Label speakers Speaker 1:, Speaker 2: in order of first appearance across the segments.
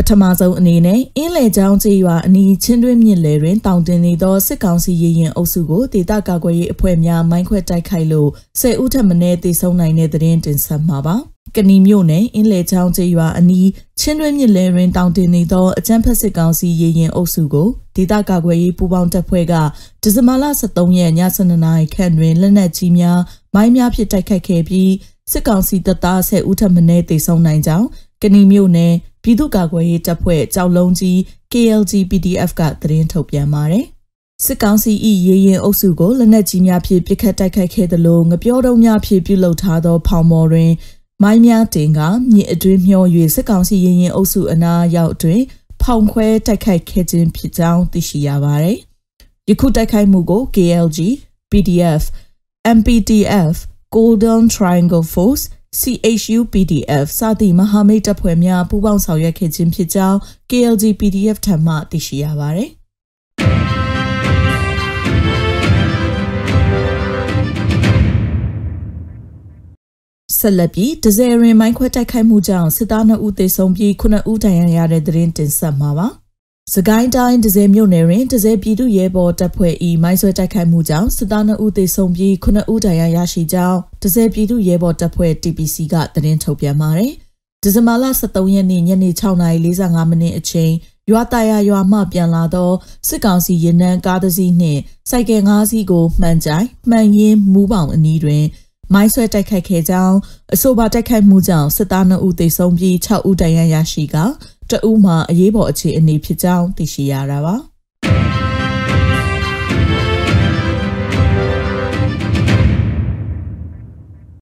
Speaker 1: ပထမဆုံးအနေနဲ့အင်းလေချောင်းကျေးရွာအနီးချင်းတွင်းမြစ်လယ်တွင်တောင်တင်နေသောစစ်ကောင်စီရေရင်အုပ်စုကိုဒေသကာကွယ်ရေးအဖွဲ့များမိုင်းခွဲတိုက်ခိုက်လို့ဆယ်ဦးထက်မနည်းသေဆုံးနိုင်တဲ့သတင်းတင်ဆက်မှာပါ။ကဏီမြို့နယ်အင်းလေချောင်းကျေးရွာအနီးချင်းတွင်းမြစ်လယ်တွင်တောင်တင်နေသောအကြမ်းဖက်စစ်ကောင်စီရေရင်အုပ်စုကိုဒေသကာကွယ်ရေးပူးပေါင်းတပ်ဖွဲ့ကဒီဇင်ဘာလ23ရက်ည7:00နာရီခန့်တွင်လက်နက်ကြီးများမိုင်းများဖြင့်တိုက်ခိုက်ခဲ့ပြီးစစ်ကောင်စီတပ်သား10ဦးထပ်မံတေဆုံးနိုင်ကြောင်းကဏီမြို့နယ် ပြည်သူ့ကာကွယ်ရေးတပ်ဖွဲ့ကြောက်လုံးကြီး KLG PDF ကသတင်းထုတ်ပြန်ပါတယ်။စစ်ကောင်စီ၏ရေရင်အုပ်စုကိုလက်နက်ကြီးများဖြင့်ပစ်ခတ်တိုက်ခိုက်ခဲ့သလိုငပြောတုံးများဖြင့်ပြုလုပ်ထားသော ဖောင်မော်တွင်မိုင်းများတင်ကမြစ်အတွင်းမျော၍စစ်ကောင်စီရေရင်အုပ်စုအနားရောက်တွင် ဖောင်ခွဲတိုက်ခိုက်ခဲ့ခြင်းဖြစ်ကြောင်းသိရှိရပါတယ်။ယခုတိုက်ခိုက်မှုကို KLG, PDF, MPTF, Golden Triangle Force CHUPDF စသည့်မဟာမိတ်တပ်ဖွဲ့များပူးပေါင်းဆောင်ရွက်ခဲ့ခြင်းဖြစ်ကြောင်း KLG PDF ထံမှသိရှိရပါသည်ဆက်လက်ပြီးဒဇယ်ရင်မိုင်းခွဲတိုက်ခိုက်မှုကြောင့်စစ်သား2ဦးသေဆုံးပြီး9ဦးဒဏ်ရာရတဲ့တဲ့ရင်တင်ဆက်မှာပါ။ စကိုင်းတိုင်းဒဇယ်မြို့နယ်တွင်ဒဇယ်ပြည်သူ့ရဲဘော်တပ်ဖွဲ့၏မိုင်းဆွဲတိုက်ခိုက်မှုကြောင့်စစ်သား2ဦးသေဆုံးပြီး9ဦးဒဏ်ရာရရှိကြောင်းဒဇယ်ပြည်သူ့ရဲဘော်တပ်ဖွဲ့ TPC ကသတင်းထုတ်ပြန်ပါတယ်။ဒီဇင်ဘာလ23ရက်နေ့ညနေ6:45မိနစ်အချိန်ရွာတရာရွာမှပြန်လာသောစစ်ကောင်စီရင်နှန်းကားတစ်စီးနှင့်စိုက်ကယ်၅စီးကိုမှန်ကြိုင်မှန်ရင်မူးပေါင်အနီးတွင်မိုင်းဆွဲတိုက်ခိုက်ခဲ့ကြောင်းအဆိုပါတိုက်ခိုက်မှုကြောင့်စစ်သား2ဦးသေဆုံးပြီး6ဦးဒဏ်ရာရရှိက တအူးမှာအရေးပေါ်အခြေအနေဖြစ်ကြောင်းသိရှိရတာပါ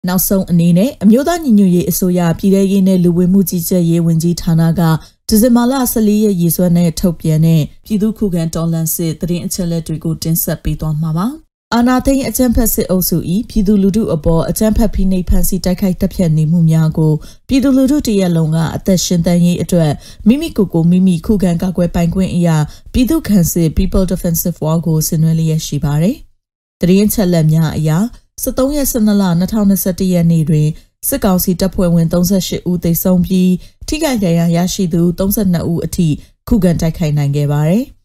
Speaker 1: နောက်ဆုံးအနေနဲ့အမျိုးသားညီညွတ်ရေးအစိုးရပြည်ထရေးနဲ့လူဝင်မှုကြီးကြပ်ရေးဝန်ကြီးဌာနကဒီဇင်ဘာလ14ရက်ရေးဆွဲနဲ့ထုတ်ပြန်တဲ့ပြည်သူ့ခုခံတော်လှန်စစ်တရင်အချက်လက်တွေကိုတင်ဆက်ပေးသွားမှာပါ။ အာနာသိန်းအကြမ်းဖက်စစ်အုပ်စု၏ပြည်သူလူထုအပေါ်အကြမ်းဖက်ဖိနှိပ်ဖန်ဆီးတိုက်ခိုက်တပ်ဖြတ်နေမှုများကိုပြည်သူလူထုတရက်လုံးကအသက်ရှင်သန်ရေးအတွက်မိမိကိုယ်ကိုမိမိခုခံကာကွယ်ပိုင်ခွင့်အရာပြည်သူ့ခံစစ် People Defensive War ကိုဆင်နွှဲလျက်ရှိပါတယ်။တရင်ချက်လက်များအရာ73ရက်12လ2021ရက်နေ့တွင်စစ်ကောင်စီတပ်ဖွဲ့ဝင်38ဦးသေဆုံးပြီးထိခိုက်ဒဏ်ရာရရှိသူ32ဦးအထိခုခံတိုက်ခိုက်နိုင်ခဲ့ပါတယ်။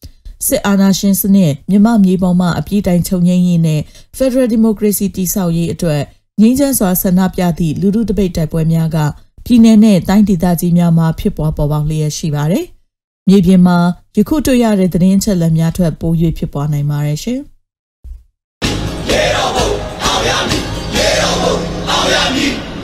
Speaker 1: စစ်အာဏာရှင်စနစ်မြမမြေပေါ်မှာအပြည့်တိုင်ချုပ်ငြိမ်းရေးနဲ့ Federal Democracy တည်ဆောက်ရေးအတွက်ငြိမ်းချမ်းစွာဆန္ဒပြသည့်လူထုတပိတ်တိုက်ပွဲများကပြည်내နဲ့တိုင်းဒေသကြီးများမှာဖြစ်ပေါ်ပေါ်ပေါက်လျက်ရှိပါတယ်။မြေပြင်မှာယခုတွေ့ရတဲ့သတင်းချက်လက်များထွက်ပို၍ဖြစ်ပေါ်နိုင်ပါတယ်ရှင်။ရေတော်ဘုံအောင်ရမည်ရေတော်ဘုံအောင်ရမည်